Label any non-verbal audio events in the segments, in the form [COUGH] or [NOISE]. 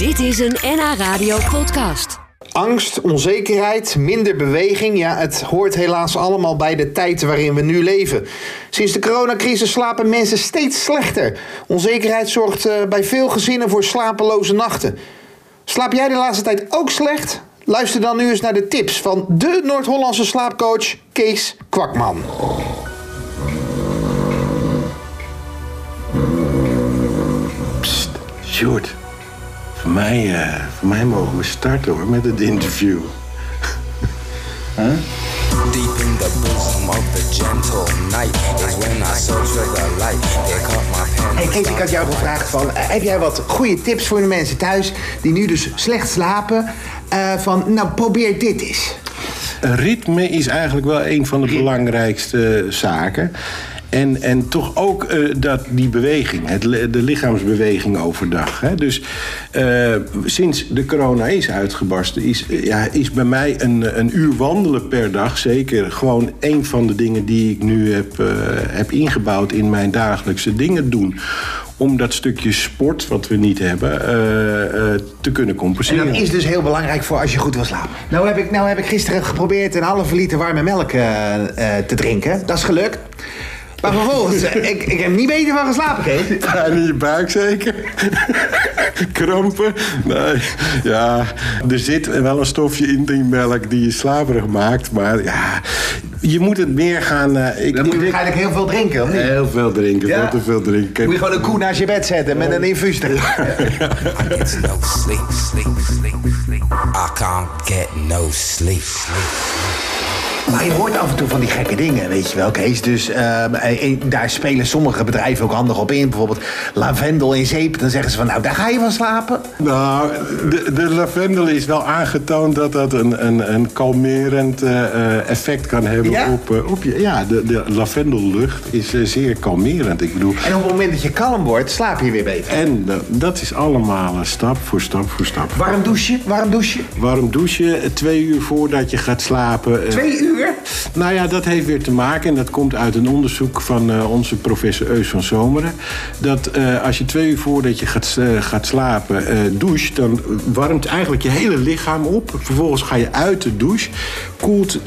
Dit is een NH Radio podcast. Angst, onzekerheid, minder beweging. Ja, het hoort helaas allemaal bij de tijd waarin we nu leven. Sinds de coronacrisis slapen mensen steeds slechter. Onzekerheid zorgt eh, bij veel gezinnen voor slapeloze nachten. Slaap jij de laatste tijd ook slecht? Luister dan nu eens naar de tips van de Noord-Hollandse slaapcoach Kees Kwakman. Sjoerd, voor mij, eh, voor mij mogen we starten hoor met het interview. Deep in the bosom of the gentle night is when I search for the light. Pick up my pen. Hey Kees, ik had jou gevraagd van, eh, heb jij wat goede tips voor de mensen thuis die nu dus slecht slapen? Eh, van, nou probeer dit eens. Ritme is eigenlijk wel een van de belangrijkste zaken. En, en toch ook eh, dat, die beweging, het, de lichaamsbeweging overdag. Hè? Dus eh, sinds de corona is uitgebarsten, is, eh, ja, is bij mij een, een uur wandelen per dag zeker gewoon een van de dingen die ik nu heb, eh, heb ingebouwd in mijn dagelijkse dingen doen. Om dat stukje sport, wat we niet hebben, eh, eh, te kunnen En compenseren. dat is dus heel belangrijk voor als je goed wil slapen. Nou heb ik, nou heb ik gisteren geprobeerd een halve liter warme melk eh, eh, te drinken. Dat is gelukt. Maar vervolgens, eh, ik, ik heb niet beter van geslapen, Kees. Pijn in je buik zeker? [LAUGHS] Krampen? Nee, ja. Er zit wel een stofje in die melk die je slaperig maakt. Maar ja, je moet het meer gaan... eh, ik, Dan moet je ik- waarschijnlijk heel veel drinken, of niet? Heel veel drinken, Ja? veel te veel drinken. Moet je gewoon een koe naast je bed zetten met een infuus erin. It's no sleep, sleep, sleep, sleep. I can't get no sleep, sleep. Maar je hoort af en toe van die gekke dingen, weet je wel, Kees. Dus ehm, eh, daar spelen sommige bedrijven ook handig op in. Bijvoorbeeld lavendel in zeep. Dan zeggen ze van, nou, daar ga je van slapen. Nou, de, de lavendel is wel aangetoond dat dat een, een, een kalmerend eh, eh, effect kan hebben Ja? op, op je. Ja, de, de lavendellucht is zeer kalmerend. Ik bedoel, En op het moment dat je kalm wordt, slaap je weer beter. en dat is allemaal stap voor stap voor stap. Warm douchen, warm douchen. Warm douchen twee uur voordat je gaat slapen. Twee uur? Nou ja, dat heeft weer te maken, en dat komt uit een onderzoek van eh, onze professor Eus van Zomeren. Dat eh, als je twee uur voordat je gaat, eh, gaat slapen doucht, dan warmt eigenlijk je hele lichaam op. Vervolgens ga je uit de douche, koelt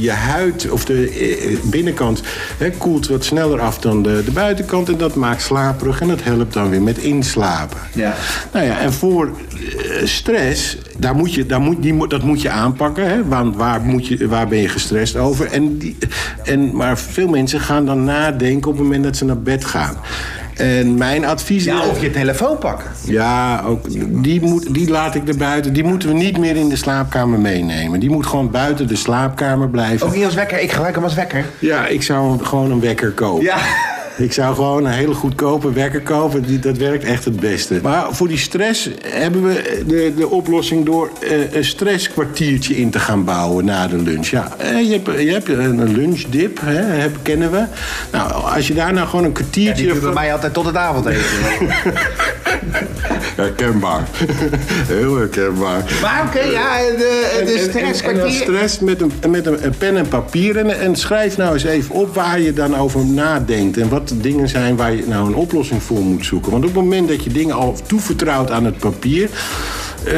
je huid, of de binnenkant, hè, koelt wat sneller af dan de, de buitenkant. En dat maakt slaperig en dat helpt dan weer met inslapen. Ja. Nou ja, en voor stress, daar moet je, daar moet, die, moet- dat moet je aanpakken. Hè? Want waar, moet je, waar ben je gestrest over? En die, en, maar veel mensen gaan dan nadenken op het moment dat ze naar bed gaan. En mijn advies Ja, is... of je telefoon pakken. Ja, ook, die, moet, die laat ik er buiten. Die moeten we niet meer in de slaapkamer meenemen. Die moet gewoon buiten de slaapkamer blijven. Ook niet als wekker. Ik gebruik hem als wekker. Ja, ik zou gewoon een wekker kopen. Ja. Ik zou gewoon een hele goedkope wekker kopen. Die, dat werkt echt het beste. Maar voor die stress hebben we de, de oplossing door eh, een stresskwartiertje in te gaan bouwen na de lunch. Ja, eh, je, hebt, je hebt een lunchdip, hè, heb, kennen we. Nou, als je daar nou gewoon een Ja, kwartiertje... die doet bij mij altijd tot het avondeten. [LAUGHS] Herkenbaar. Heel herkenbaar. maar oké, ja, de, En- de en- en- stress met een, met een, een pen en papier. En, en schrijf nou eens even op waar je dan over nadenkt. En wat de dingen zijn waar je nou een oplossing voor moet zoeken. Want op het moment dat je dingen al toevertrouwt aan het papier. Eh,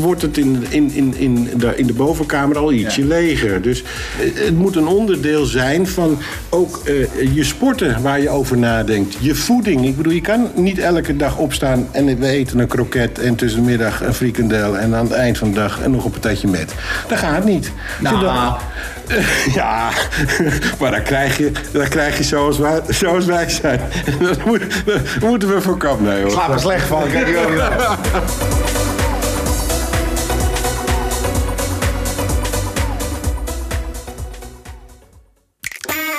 wordt het in, in, in, in, de, in de bovenkamer al ietsje leger. Dus eh, het moet een onderdeel zijn van ook eh, je sporten waar je over nadenkt. Je voeding. Ik bedoel, je kan niet elke dag opstaan en we eten een kroket en tussen de middag een frikandel en aan het eind van de dag nog een patatje met. Dat gaat niet. Nou. Zodat- [LAUGHS] ja, [LAUGHS] maar dan krijg je, dan krijg je zoals, wij, zoals wij zijn. [LAUGHS] Dat, moet, dat moeten we voorkomen. Nee, hoor. Ik slaap er slecht van. Ik